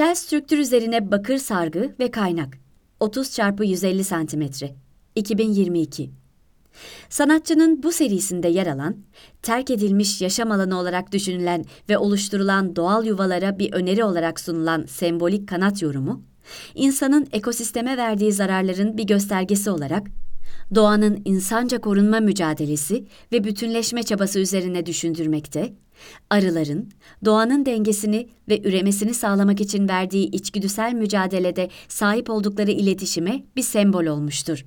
Tel strüktür üzerine bakır sargı ve kaynak. 30 çarpı 150 santimetre. 2022. Sanatçının bu serisinde yer alan, terk edilmiş yaşam alanı olarak düşünülen ve oluşturulan doğal yuvalara bir öneri olarak sunulan sembolik kanat yorumu, insanın ekosisteme verdiği zararların bir göstergesi olarak doğanın insanca korunma mücadelesi ve bütünleşme çabası üzerine düşündürmekte, arıların doğanın dengesini ve üremesini sağlamak için verdiği içgüdüsel mücadelede sahip oldukları iletişime bir sembol olmuştur.